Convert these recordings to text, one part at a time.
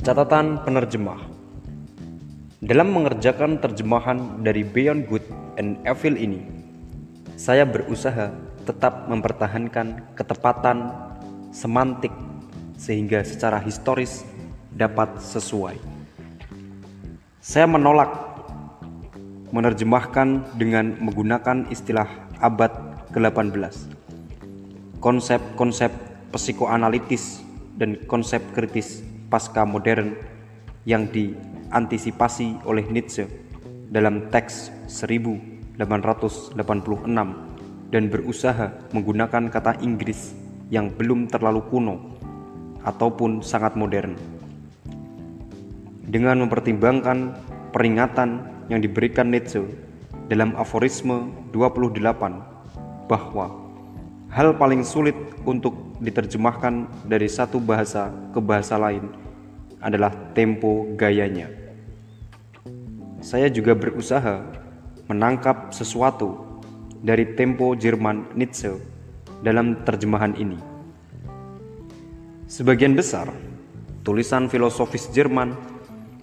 Catatan penerjemah Dalam mengerjakan terjemahan dari Beyond Good and Evil ini, saya berusaha tetap mempertahankan ketepatan semantik sehingga secara historis dapat sesuai. Saya menolak menerjemahkan dengan menggunakan istilah abad ke-18. Konsep-konsep psikoanalitis dan konsep kritis pasca modern yang diantisipasi oleh Nietzsche dalam teks 1886 dan berusaha menggunakan kata Inggris yang belum terlalu kuno ataupun sangat modern. Dengan mempertimbangkan peringatan yang diberikan Nietzsche dalam aforisme 28 bahwa hal paling sulit untuk diterjemahkan dari satu bahasa ke bahasa lain adalah tempo gayanya. Saya juga berusaha menangkap sesuatu dari tempo Jerman Nietzsche dalam terjemahan ini. Sebagian besar tulisan filosofis Jerman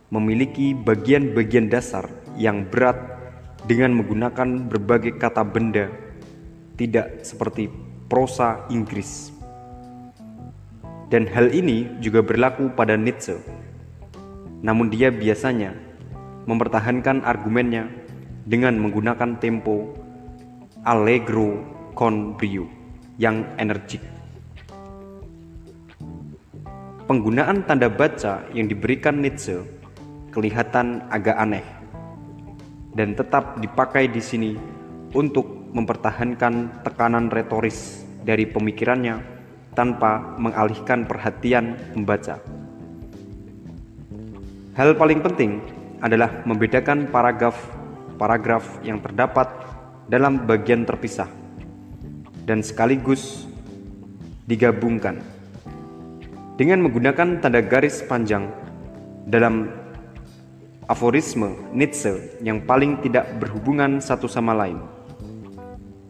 memiliki bagian-bagian dasar yang berat dengan menggunakan berbagai kata benda tidak seperti prosa Inggris. Dan hal ini juga berlaku pada Nietzsche. Namun dia biasanya mempertahankan argumennya dengan menggunakan tempo allegro con brio yang energik. Penggunaan tanda baca yang diberikan Nietzsche kelihatan agak aneh dan tetap dipakai di sini untuk mempertahankan tekanan retoris dari pemikirannya tanpa mengalihkan perhatian pembaca. Hal paling penting adalah membedakan paragraf-paragraf yang terdapat dalam bagian terpisah dan sekaligus digabungkan dengan menggunakan tanda garis panjang dalam aforisme Nietzsche yang paling tidak berhubungan satu sama lain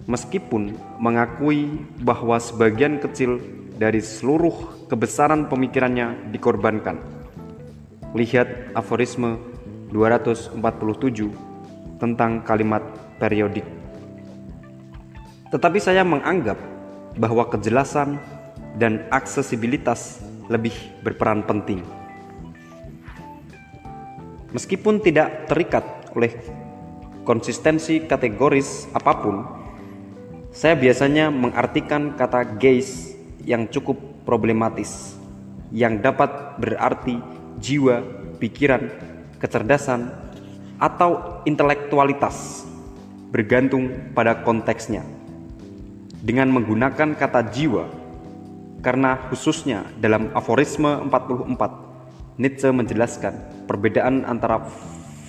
meskipun mengakui bahwa sebagian kecil dari seluruh kebesaran pemikirannya dikorbankan. Lihat aforisme 247 tentang kalimat periodik. Tetapi saya menganggap bahwa kejelasan dan aksesibilitas lebih berperan penting. Meskipun tidak terikat oleh konsistensi kategoris apa pun, saya biasanya mengartikan kata gaze yang cukup problematis, yang dapat berarti jiwa, pikiran, kecerdasan, atau intelektualitas, bergantung pada konteksnya. Dengan menggunakan kata jiwa, karena khususnya dalam aforisme 44, Nietzsche menjelaskan perbedaan antara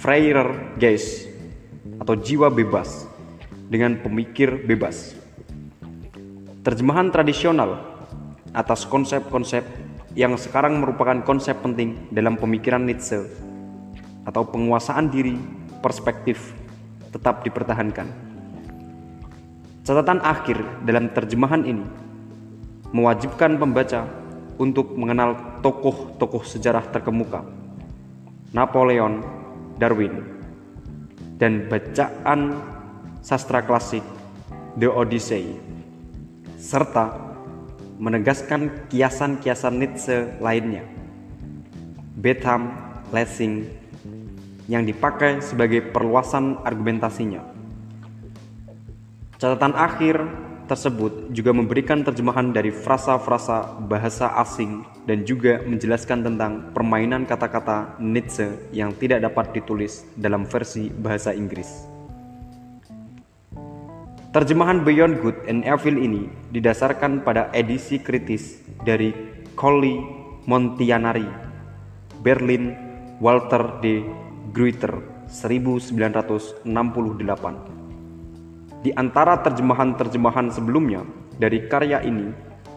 Freier Geist atau jiwa bebas dengan pemikir bebas. Terjemahan tradisional atas konsep-konsep yang sekarang merupakan konsep penting dalam pemikiran Nietzsche atau penguasaan diri perspektif tetap dipertahankan. Catatan akhir dalam terjemahan ini mewajibkan pembaca untuk mengenal tokoh-tokoh sejarah terkemuka, Napoleon, Darwin, dan bacaan sastra klasik The Odyssey, serta menegaskan kiasan-kiasan Nietzsche lainnya. Betham, Lessing, yang dipakai sebagai perluasan argumentasinya. Catatan akhir tersebut juga memberikan terjemahan dari frasa-frasa bahasa asing dan juga menjelaskan tentang permainan kata-kata Nietzsche yang tidak dapat ditulis dalam versi bahasa Inggris. Terjemahan Beyond Good and Evil ini didasarkan pada edisi kritis dari Colli Montianari, Berlin, Walter D. Gruyter, 1968. Di antara terjemahan-terjemahan sebelumnya dari karya ini,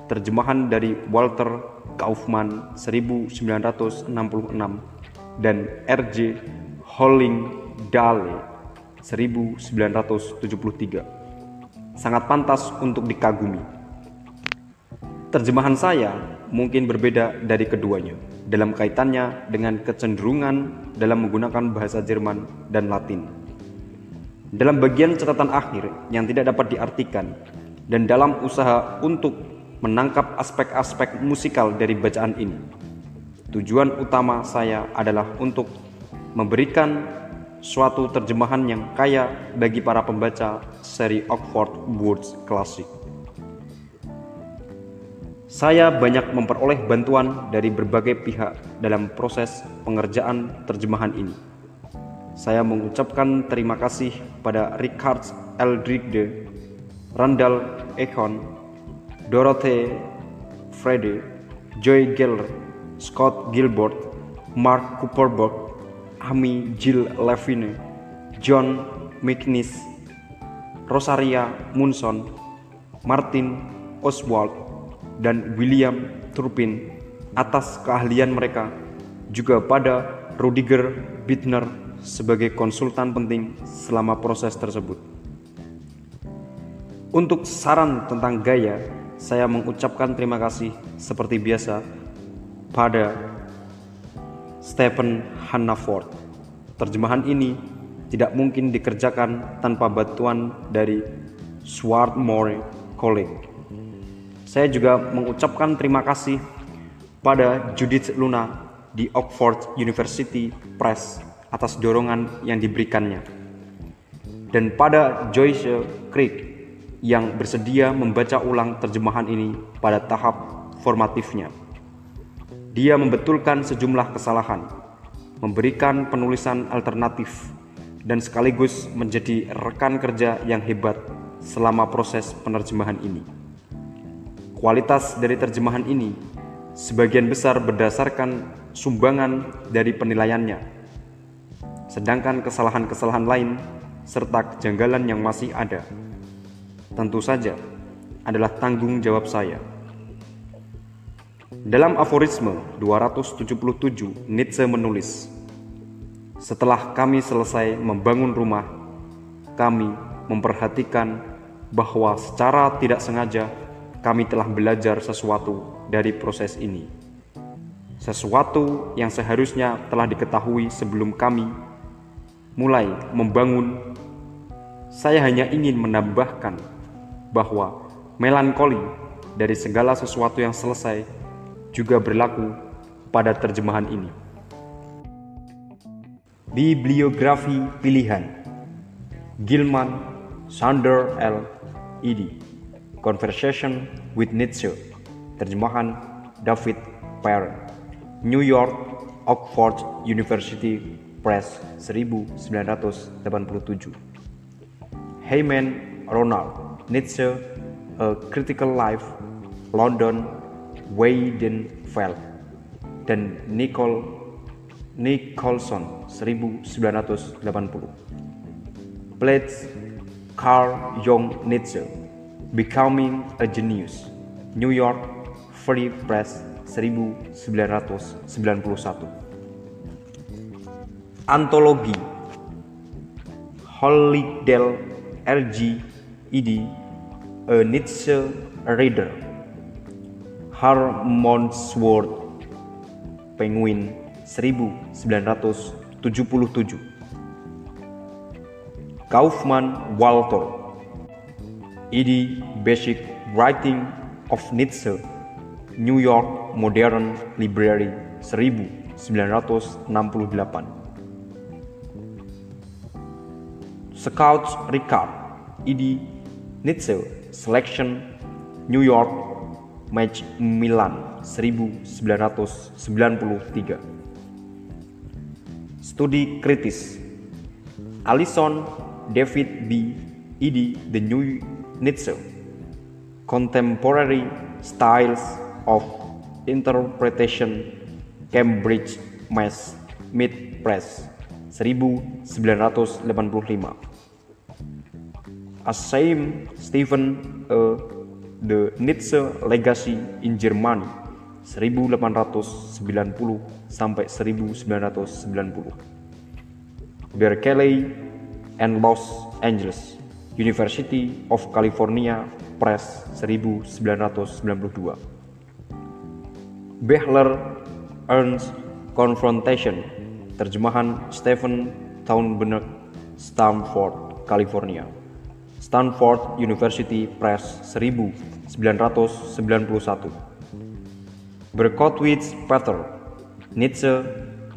terjemahan dari Walter Kaufmann 1966 dan R.J. Holling Dale 1973 sangat pantas untuk dikagumi. Terjemahan saya mungkin berbeda dari keduanya. dalam kaitannya dengan kecenderungan dalam menggunakan bahasa Jerman dan Latin. Dalam bagian catatan akhir yang tidak dapat diartikan dan dalam usaha untuk menangkap aspek-aspek musikal dari bacaan ini. Tujuan utama saya adalah untuk memberikan suatu terjemahan yang kaya bagi para pembaca seri Oxford Words Classic. Saya banyak memperoleh bantuan dari berbagai pihak dalam proses pengerjaan terjemahan ini. Saya mengucapkan terima kasih pada Richard Eldridge, Randall Echon, Dorothy Frede, Joy Geller, Scott Gilbert, Mark Cooperberg, Amy Jill Levine, John McNish, Rosaria Munson, Martin Oswald, dan William Turpin atas keahlian mereka, juga pada Rudiger Bittner sebagai konsultan penting selama proses tersebut. Untuk saran tentang gaya, saya mengucapkan terima kasih seperti biasa pada Stephen Hannaford. Terjemahan ini tidak mungkin dikerjakan tanpa bantuan dari Swarthmore College. Saya juga mengucapkan terima kasih pada Judith Luna di Oxford University Press atas dorongan yang diberikannya. Dan pada Joyce Creek yang bersedia membaca ulang terjemahan ini pada tahap formatifnya. Dia membetulkan sejumlah kesalahan, memberikan penulisan alternatif, dan sekaligus menjadi rekan kerja yang hebat selama proses penerjemahan ini. Kualitas dari terjemahan ini sebagian besar berdasarkan sumbangan dari penilaiannya, sedangkan kesalahan-kesalahan lain serta kejanggalan yang masih ada tentu saja adalah tanggung jawab saya. Dalam aforisme 277, Nietzsche menulis, "Setelah kami selesai membangun rumah, kami memperhatikan bahwa secara tidak sengaja kami telah belajar sesuatu dari proses ini. Sesuatu yang seharusnya telah diketahui sebelum kami mulai membangun. Saya hanya ingin menambahkan bahwa melankoli dari segala sesuatu yang selesai juga berlaku pada terjemahan ini. Bibliografi pilihan. Gilman Sander L. Ed Conversation with Nietzsche. Terjemahan David Perrin. New York Oxford University Press 1987 Heyman Ronald Nietzsche A Critical Life London Weidenfeld dan Nicole Nicholson 1980 Plates Carl Jung Nietzsche Becoming a Genius New York Free Press 1991 Antologi Hollydale R.G. ed A Nietzsche Reader Harmonsworth Penguin 1977 Kaufman Walter ed Basic Writing of Nietzsche New York Modern Library 1968 Scouts Ricard ed Nietzsche Selection New York Match Milan 1993 Studi kritis Alison David B. ed The New Nietzsche Contemporary Styles of Interpretation Cambridge Mass Mid Press 1985 Asheim Stephen A. The Nietzsche Legacy in Germany 1890 sampai 1990 Berkeley and Los Angeles University of California Press 1992 Behler Ernst Confrontation Terjemahan Stephen Townbernard Stanford, California. Stanford University Press 1991 Berkowitz Peter Nietzsche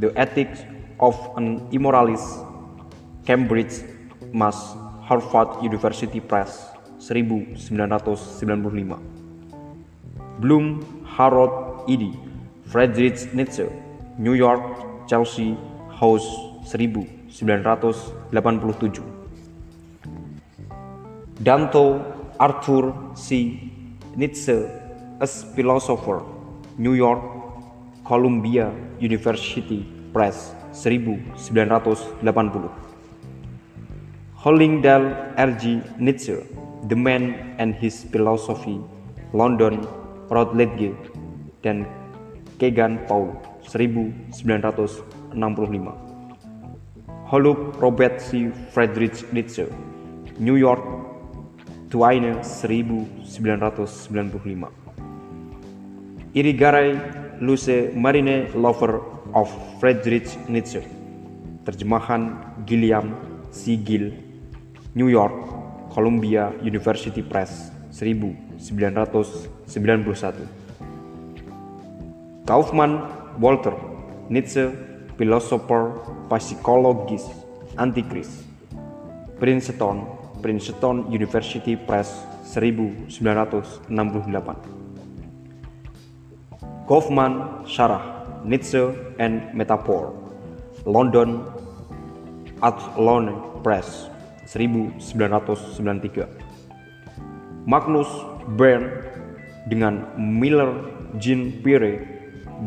The Ethics of an Immoralist Cambridge Mass Harvard University Press 1995 Bloom Harold Eddy Friedrich Nietzsche New York Chelsea House 1987 Danto Arthur C. Nietzsche as philosopher New York Columbia University Press 1980 Hollingdale R.G. Nietzsche The Man and His Philosophy London Routledge dan Kegan Paul 1965 Holub Robert C. Friedrich Nietzsche New York Twain 1995 Irigaray Luce Marine Lover of Friedrich Nietzsche. Terjemahan Gilliam. Gill New York Columbia University Press 1991 Kaufman Walter Nietzsche Philosopher Psychologist Antichrist. Princeton Princeton University Press 1968 Kaufman Sarah Nietzsche and Metaphor London Athlone Press 1993 Magnus Bern dengan Miller Jean Pierre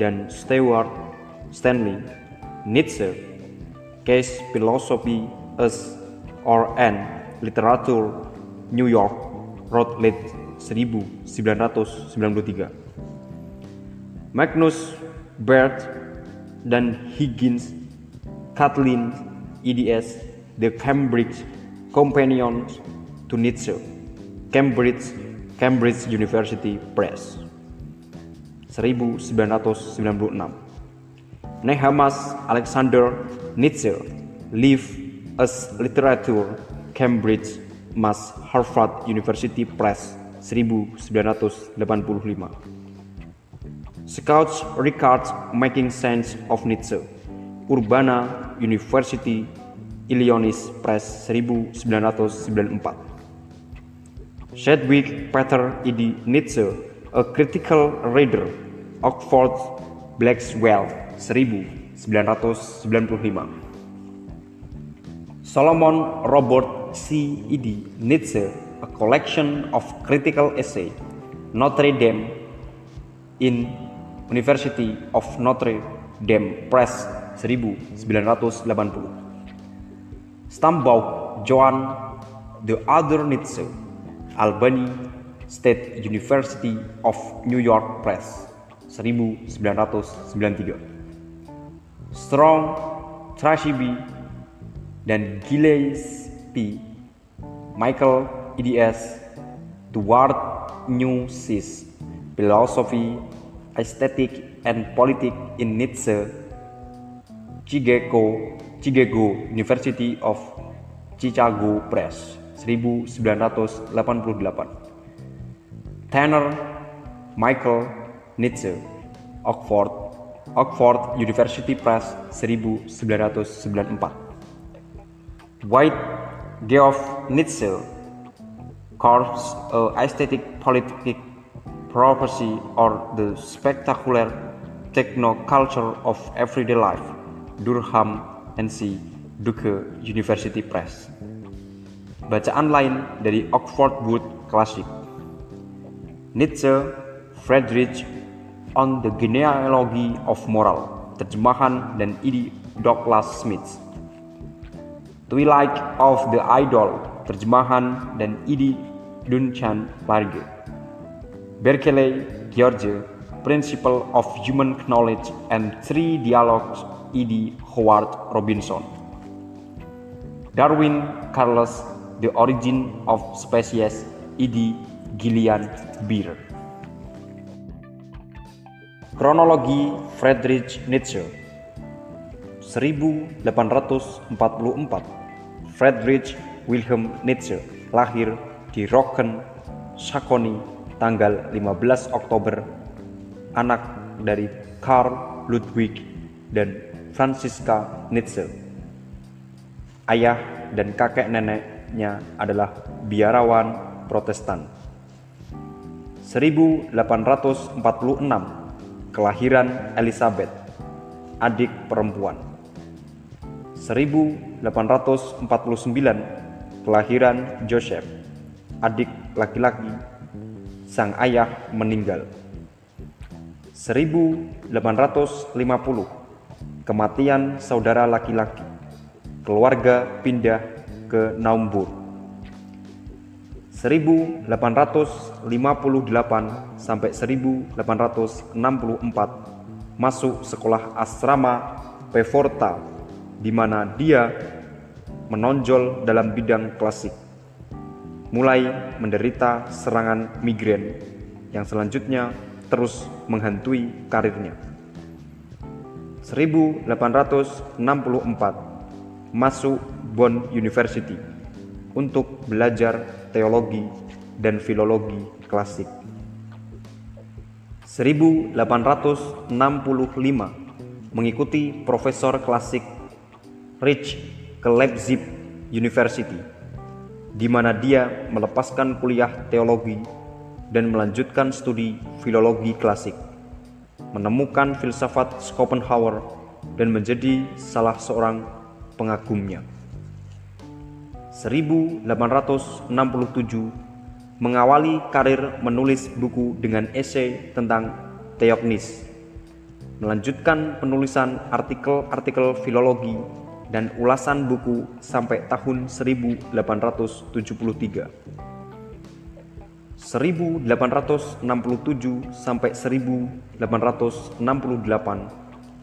dan Stewart Stanley Nietzsche Case Philosophy as or and Literature New York Routledge 1993 Magnus Bert dan Higgins Kathleen EDS The Cambridge Companion to Nietzsche Cambridge Cambridge University Press 1996 Nehamas Alexander Nietzsche Live as Literature Cambridge Mass Harvard University Press 1985 Scouts Records Making Sense of Nietzsche. Urbana University Illinois Press 1994 Sedgwick Peter E.D. Nietzsche A Critical Reader Oxford Blackwell 1995 Solomon Robert C. E.D. Nietzsche A Collection of Critical Essay Notre Dame in University of Notre Dame Press 1980 Stambaugh Joan The Other Nietzsche Albany State University of New York Press 1993 Strong, Trashibi, dan Gillespie Michael EDS Toward New Sis Philosophy, Aesthetic, and Politics in Nietzsche Chicago Chicago University of Chicago Press 1988 Tanner Michael Nietzsche Oxford Oxford University Press 1994 White Geoff Nietzsche Corpse a Aesthetic Politic Prophecy or the Spectacular Technoculture of Everyday Life Durham NC Duke University Press. Bacaan lain dari Oxford Wood Classic. Nietzsche, Friedrich on the Genealogy of Moral, terjemahan dan ide Douglas Smith. Twilight of the Idol, terjemahan dan ide Duncan Large. Berkeley, George, Principle of Human Knowledge and Three Dialogues E.D. Howard Robinson. Darwin Carlos The Origin of Species E.D. Gillian Beer. Kronologi Friedrich Nietzsche 1844 Friedrich Wilhelm Nietzsche lahir di Rocken, Saxony tanggal 15 Oktober anak dari Karl Ludwig dan Franziska Nietzsche. Ayah dan kakek neneknya adalah biarawan Protestan. 1846 kelahiran Elizabeth adik perempuan 1849 kelahiran Joseph adik laki-laki sang ayah meninggal. 1850 kematian saudara laki-laki keluarga pindah ke Naumburg. 1858 sampai 1864 masuk sekolah asrama Peforta di mana dia menonjol dalam bidang klasik. Mulai menderita serangan migrain yang selanjutnya terus menghantui karirnya. 1864 masuk Bonn University untuk belajar teologi dan filologi klasik. 1865 mengikuti profesor klasik Rich ke Leipzig University, di mana dia melepaskan kuliah teologi dan melanjutkan studi filologi klasik, menemukan filsafat Schopenhauer dan menjadi salah seorang pengagumnya. 1867 mengawali karir menulis buku dengan esai tentang Theognis, melanjutkan penulisan artikel-artikel filologi dan ulasan buku sampai tahun 1873. 1867 sampai 1868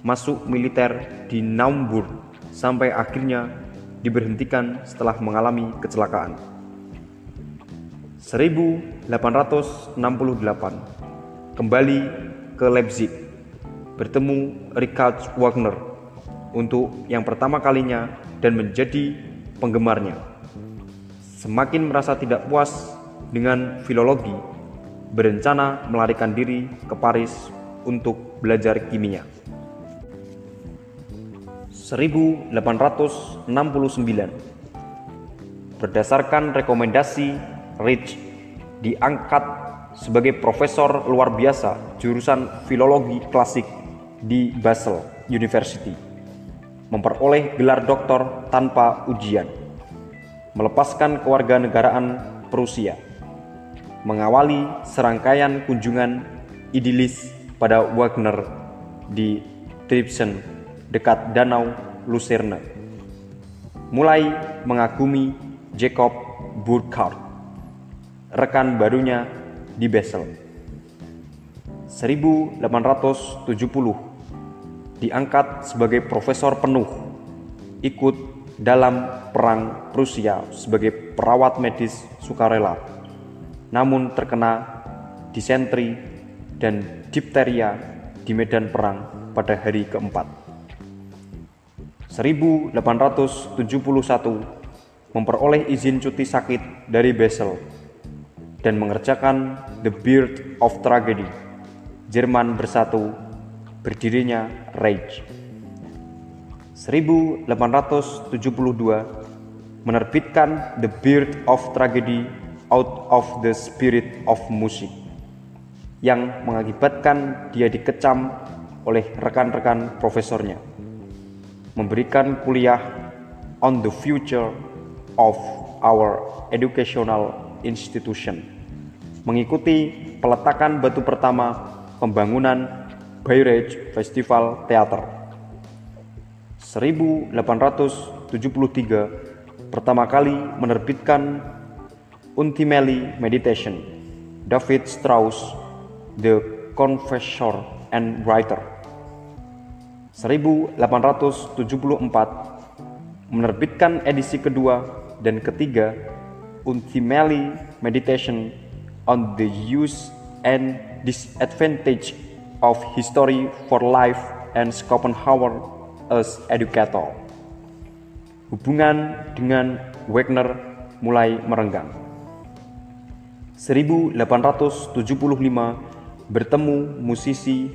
masuk militer di Naumburg sampai akhirnya diberhentikan setelah mengalami kecelakaan. 1868 kembali ke Leipzig bertemu Richard Wagner untuk yang pertama kalinya dan menjadi penggemarnya. Semakin merasa tidak puas dengan filologi, berencana melarikan diri ke Paris untuk belajar kimia. 1869 Berdasarkan rekomendasi Rich diangkat sebagai profesor luar biasa jurusan filologi klasik di Basel University memperoleh gelar doktor tanpa ujian, melepaskan kewarganegaraan Prusia, mengawali serangkaian kunjungan idilis pada Wagner di Tripsen dekat Danau Lucerne, mulai mengagumi Jacob Burckhardt, rekan barunya di Basel. 1870 diangkat sebagai profesor penuh, ikut dalam perang Prusia sebagai perawat medis sukarela, namun terkena disentri dan dipteria di medan perang pada hari keempat. 1871 memperoleh izin cuti sakit dari Basel dan mengerjakan The Beard of Tragedy, Jerman Bersatu berdirinya Reich. 1872 menerbitkan The Birth of Tragedy Out of the Spirit of Music yang mengakibatkan dia dikecam oleh rekan-rekan profesornya memberikan kuliah on the future of our educational institution mengikuti peletakan batu pertama pembangunan Bayreuth Festival Theater. 1873 pertama kali menerbitkan Ultimately Meditation David Strauss The Confessor and Writer 1874 menerbitkan edisi kedua dan ketiga Ultimately Meditation on the Use and Disadvantage of History for Life and Schopenhauer as Educator. Hubungan dengan Wagner mulai merenggang. 1875 bertemu musisi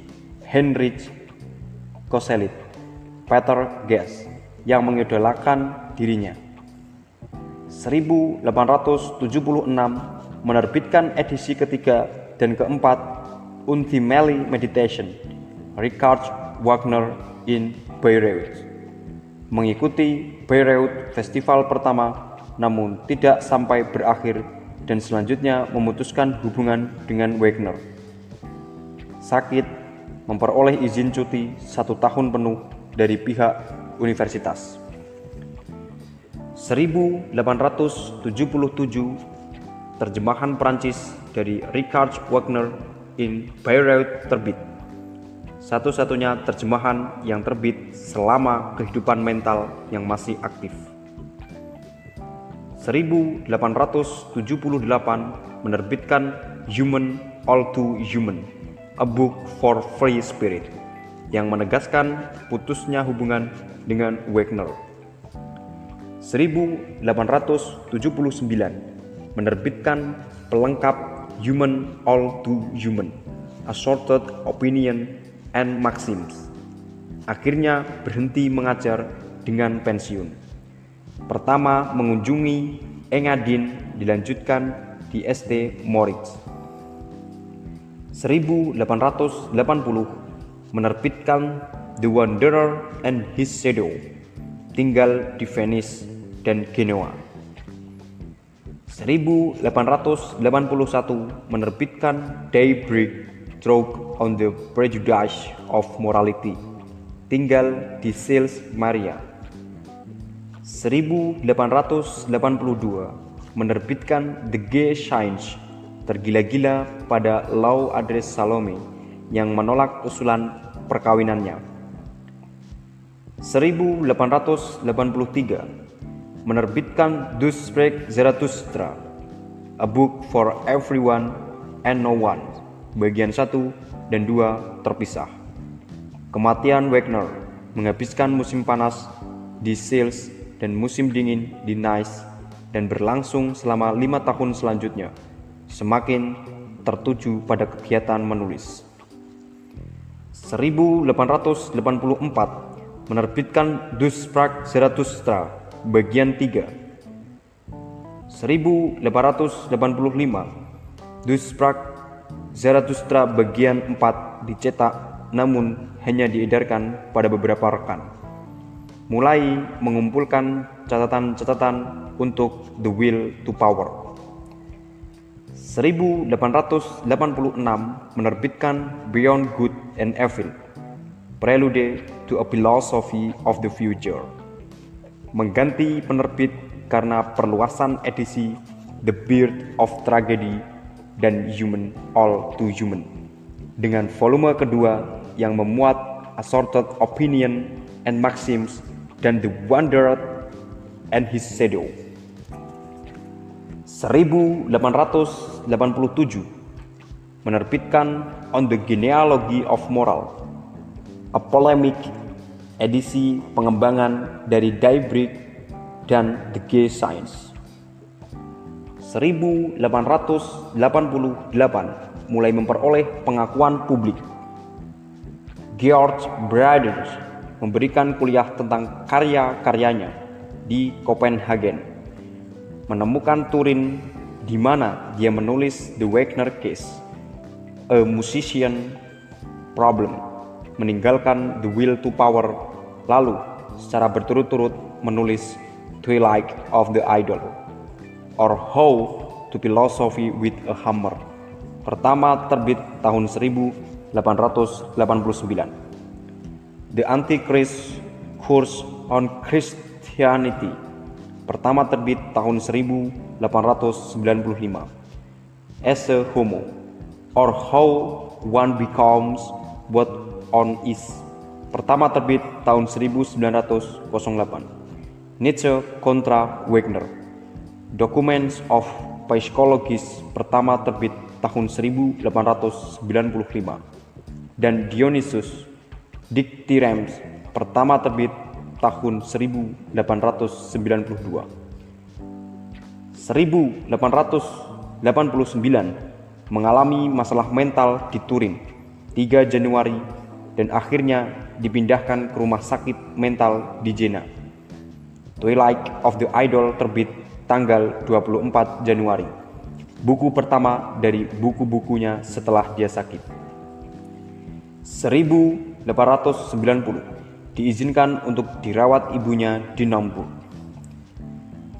Heinrich Koselleck, Peter Guest yang mengidolakan dirinya. 1876 menerbitkan edisi ketiga dan keempat Untimely Meditation Richard Wagner in Bayreuth mengikuti Bayreuth Festival pertama namun tidak sampai berakhir dan selanjutnya memutuskan hubungan dengan Wagner. Sakit memperoleh izin cuti satu tahun penuh dari pihak universitas. 1877 terjemahan Prancis dari Richard Wagner in Bayreuth terbit. Satu-satunya terjemahan yang terbit selama kehidupan mental yang masih aktif. 1878 menerbitkan Human All Too Human, a book for free spirit, yang menegaskan putusnya hubungan dengan Wagner. 1879 menerbitkan pelengkap Human All Too Human, Assorted Opinion and Maxims. Akhirnya berhenti mengajar dengan pensiun. Pertama mengunjungi Engadin dilanjutkan di ST Moritz. 1880 menerbitkan The Wanderer and His Shadow, tinggal di Venice dan Genoa. 1881 menerbitkan Daybreak Stroke on the Prejudice of Morality, tinggal di Sils Maria. 1882 menerbitkan The Gay Science tergila-gila pada Law Address Salome yang menolak usulan perkawinannya. 1883 menerbitkan Dus Spreek Zarathustra, a book for everyone and no one, bagian 1 dan 2 terpisah. Kematian Wagner menghabiskan musim panas di Sales dan musim dingin di Nice dan berlangsung selama lima tahun selanjutnya, semakin tertuju pada kegiatan menulis. 1884 menerbitkan Dus Sprach Zarathustra bagian 3. 1885 Dus Sprach Zarathustra bagian 4 dicetak namun hanya diedarkan pada beberapa rekan mulai mengumpulkan catatan-catatan untuk The Will to Power. 1886 menerbitkan Beyond Good and Evil, Prelude to a Philosophy of the Future. Mengganti penerbit karena perluasan edisi The Beard of Tragedy dan Human All Too Human dengan volume kedua yang memuat assorted opinion and maxims dan The Wanderer and His Shadow. 1887 menerbitkan On the Genealogy of Moral, a polemic edisi pengembangan dari Daybreak dan The Gay Science. 1888 mulai memperoleh pengakuan publik. George Brothers memberikan kuliah tentang karya-karyanya di Copenhagen. Menemukan Turin di mana dia menulis The Wagner Case, A Musician Problem, meninggalkan The Will to Power, lalu secara berturut-turut menulis Twilight of the Idol, or How to Philosophy with a Hammer. Pertama terbit tahun 1889. The Antichrist Course on Christianity pertama terbit tahun 1895 As a Homo or How One Becomes What On Is pertama terbit tahun 1908 Nietzsche kontra Wagner. Documents of Psychologist pertama terbit tahun 1895 dan Dionysius Dictyrems pertama terbit tahun 1892. 1889 mengalami masalah mental di Turin 3 Januari dan akhirnya dipindahkan ke rumah sakit mental di Jena. Twilight of the Idol terbit tanggal 24 Januari. Buku pertama dari buku-bukunya setelah dia sakit. 1890 diizinkan untuk dirawat ibunya di Naumburg.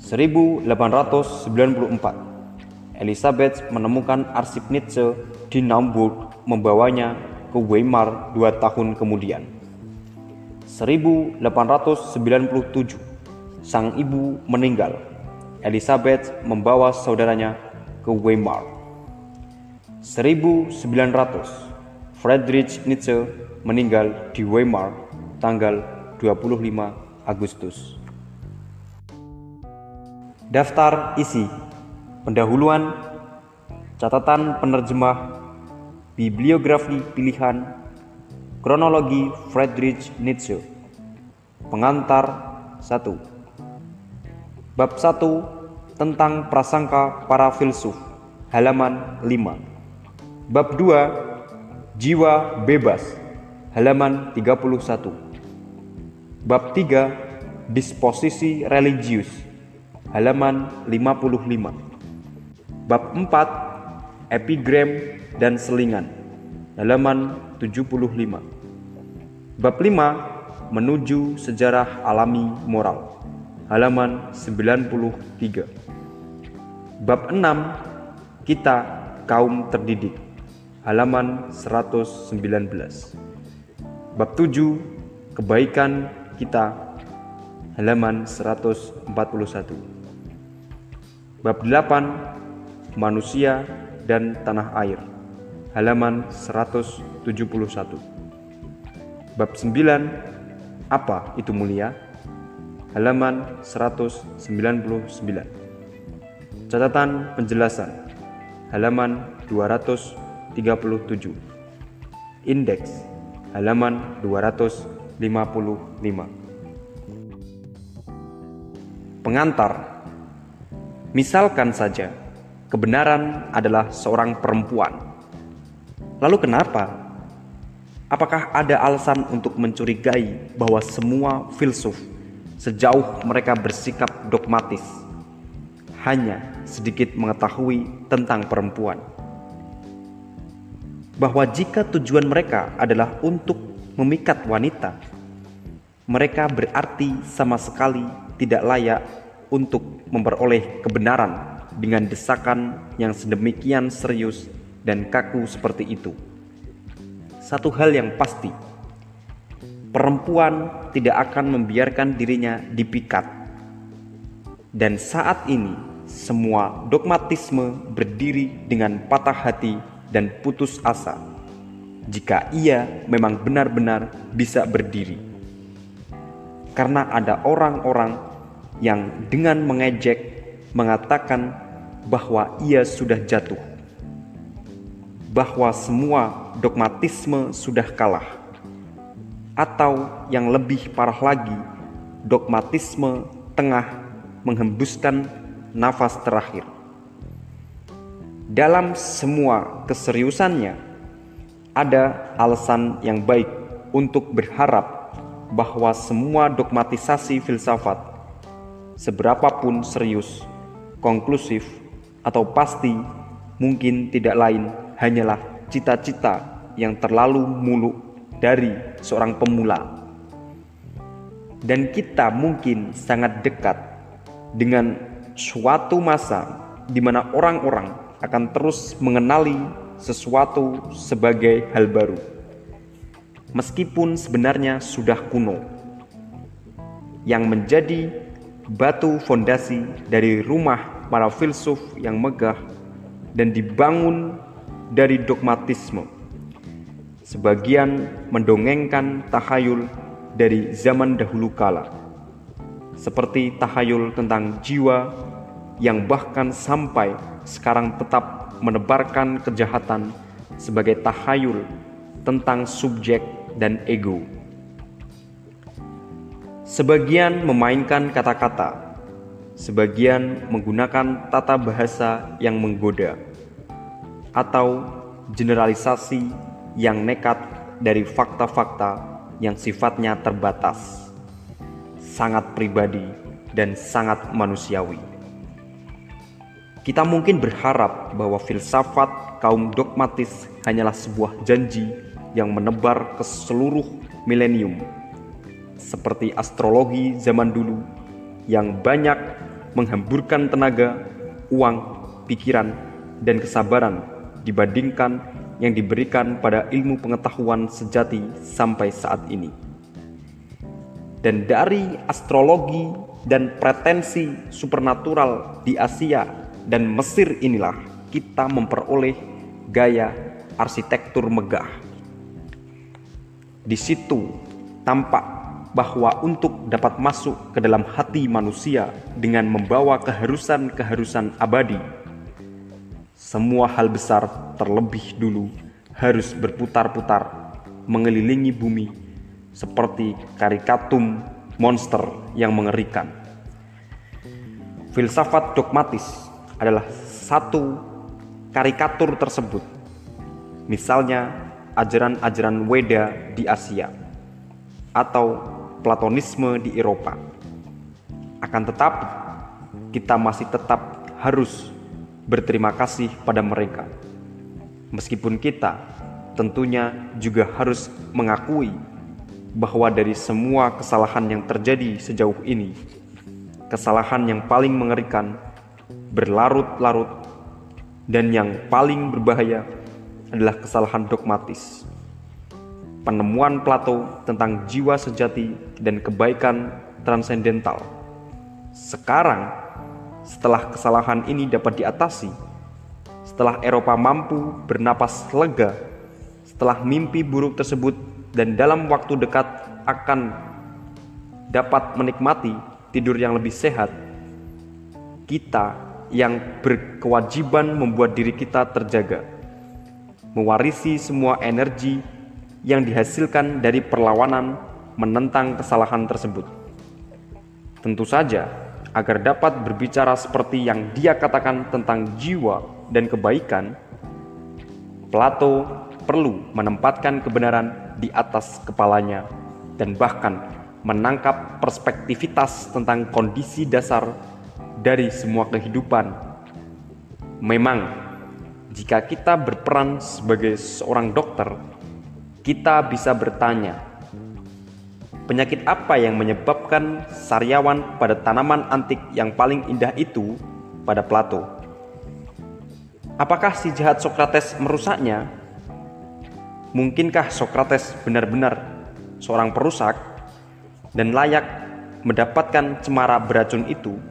1894 Elizabeth menemukan arsip Nietzsche di Naumburg membawanya ke Weimar dua tahun kemudian. 1897 sang ibu meninggal. Elizabeth membawa saudaranya ke Weimar. 1900 Friedrich Nietzsche meninggal di Weimar tanggal 25 Agustus. Daftar isi Pendahuluan Catatan penerjemah Bibliografi pilihan Kronologi Friedrich Nietzsche. Pengantar 1 Bab 1 Tentang prasangka para filsuf Halaman 5 Bab 2 Jiwa bebas Halaman 31 Bab 3 Disposisi religius halaman 55 Bab 4 Epigram dan selingan halaman 75 Bab 5 Menuju sejarah alami moral. Halaman 93 Bab 6 Kita kaum terdidik. Halaman 119 Bab 7 Kebaikan kita. Halaman 141 Bab 8 Manusia dan Tanah Air halaman 171 Bab 9 Apa itu mulia? Halaman 199 Catatan penjelasan halaman 237 Indeks halaman 200 55 Pengantar. Misalkan saja kebenaran adalah seorang perempuan. Lalu kenapa? Apakah ada alasan untuk mencurigai bahwa semua filsuf sejauh mereka bersikap dogmatis hanya sedikit mengetahui tentang perempuan? Bahwa jika tujuan mereka adalah untuk memikat wanita, mereka berarti sama sekali tidak layak untuk memperoleh kebenaran dengan desakan yang sedemikian serius dan kaku seperti itu. Satu hal yang pasti, perempuan tidak akan membiarkan dirinya dipikat. Dan saat ini, semua dogmatisme berdiri dengan patah hati dan putus asa jika ia memang benar-benar bisa berdiri. Karena ada orang-orang yang dengan mengejek mengatakan bahwa ia sudah jatuh, bahwa semua dogmatisme sudah kalah, atau yang lebih parah lagi, dogmatisme tengah menghembuskan nafas terakhir. Dalam semua keseriusannya, ada alasan yang baik untuk berharap bahwa semua dogmatisasi filsafat, seberapapun serius, konklusif, atau pasti, mungkin tidak lain hanyalah cita-cita yang terlalu muluk dari seorang pemula. Dan kita mungkin sangat dekat dengan suatu masa di mana orang-orang akan terus mengenali sesuatu sebagai hal baru, meskipun sebenarnya sudah kuno, yang menjadi batu fondasi dari rumah para filsuf yang megah dan dibangun dari dogmatisme. Sebagian mendongengkan tahayul dari zaman dahulu kala, seperti tahayul tentang jiwa yang bahkan sampai sekarang tetap menebarkan kejahatan sebagai tahayul tentang subjek dan ego. Sebagian memainkan kata-kata, sebagian menggunakan tata bahasa yang menggoda, atau generalisasi yang nekat dari fakta-fakta yang sifatnya terbatas, sangat pribadi, dan sangat manusiawi. Kita mungkin berharap bahwa filsafat kaum dogmatis hanyalah sebuah janji yang menebar ke seluruh milenium, seperti astrologi zaman dulu yang banyak menghamburkan tenaga, uang, pikiran, dan kesabaran dibandingkan yang diberikan pada ilmu pengetahuan sejati sampai saat ini. Dan dari astrologi dan pretensi supernatural di Asia dan Mesir inilah kita memperoleh gaya arsitektur megah. Di situ tampak bahwa untuk dapat masuk ke dalam hati manusia dengan membawa keharusan-keharusan abadi, semua hal besar terlebih dulu harus berputar-putar mengelilingi bumi seperti karikatum monster yang mengerikan. Filsafat dogmatis adalah satu karikatur tersebut. Misalnya ajaran-ajaran Weda di Asia atau Platonisme di Eropa. Akan tetapi, kita masih tetap harus berterima kasih pada mereka. Meskipun kita tentunya juga harus mengakui bahwa dari semua kesalahan yang terjadi sejauh ini, kesalahan yang paling mengerikan berlarut-larut, dan yang paling berbahaya adalah kesalahan dogmatis. Penemuan Plato tentang jiwa sejati dan kebaikan transendental. Sekarang, setelah kesalahan ini dapat diatasi, setelah Eropa mampu bernapas lega, setelah mimpi buruk tersebut dan dalam waktu dekat akan dapat menikmati tidur yang lebih sehat, kita yang berkewajiban membuat diri kita terjaga, mewarisi semua energi yang dihasilkan dari perlawanan menentang kesalahan tersebut. Tentu saja, agar dapat berbicara seperti yang dia katakan tentang jiwa dan kebaikan, Plato perlu menempatkan kebenaran di atas kepalanya dan bahkan menangkap perspektivitas tentang kondisi dasar dari semua kehidupan. Memang, jika kita berperan sebagai seorang dokter, kita bisa bertanya, penyakit apa yang menyebabkan sariawan pada tanaman antik yang paling indah itu pada Plato? Apakah si jahat Sokrates merusaknya? Mungkinkah Sokrates benar-benar seorang perusak dan layak mendapatkan cemara beracun itu?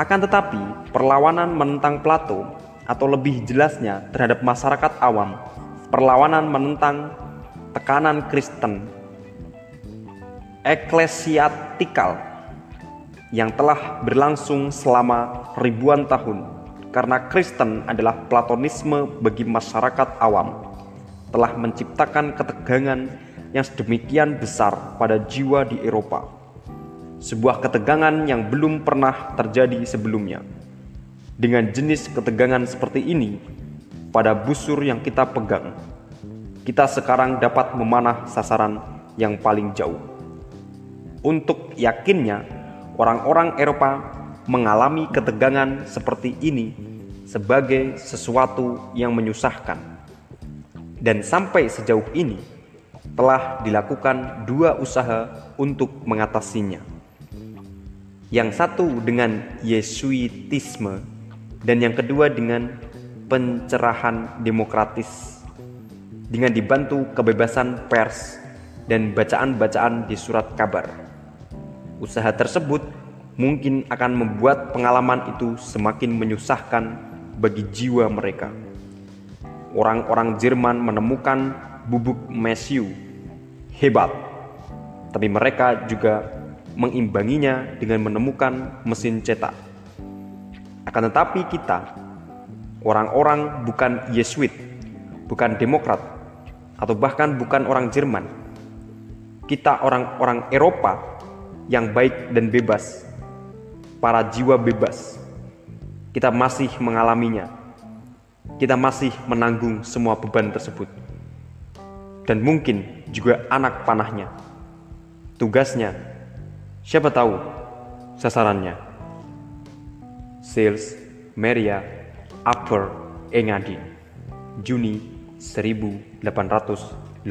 Akan tetapi, perlawanan menentang Plato atau lebih jelasnya terhadap masyarakat awam, perlawanan menentang tekanan Kristen eklesiatikal yang telah berlangsung selama ribuan tahun karena Kristen adalah platonisme bagi masyarakat awam telah menciptakan ketegangan yang sedemikian besar pada jiwa di Eropa sebuah ketegangan yang belum pernah terjadi sebelumnya. Dengan jenis ketegangan seperti ini, pada busur yang kita pegang, kita sekarang dapat memanah sasaran yang paling jauh. Untuk yakinnya, orang-orang Eropa mengalami ketegangan seperti ini sebagai sesuatu yang menyusahkan. Dan sampai sejauh ini, telah dilakukan dua usaha untuk mengatasinya yang satu dengan Yesuitisme dan yang kedua dengan pencerahan demokratis dengan dibantu kebebasan pers dan bacaan-bacaan di surat kabar. Usaha tersebut mungkin akan membuat pengalaman itu semakin menyusahkan bagi jiwa mereka. Orang-orang Jerman menemukan bubuk mesiu hebat, tapi mereka juga mengimbanginya dengan menemukan mesin cetak. Akan tetapi kita, orang-orang bukan Yesuit, bukan Demokrat, atau bahkan bukan orang Jerman. Kita orang-orang Eropa yang baik dan bebas, para jiwa bebas. Kita masih mengalaminya. Kita masih menanggung semua beban tersebut. Dan mungkin juga anak panahnya. Tugasnya, siapa tahu sasarannya. Sales Maria Upper Engadin Juni 1885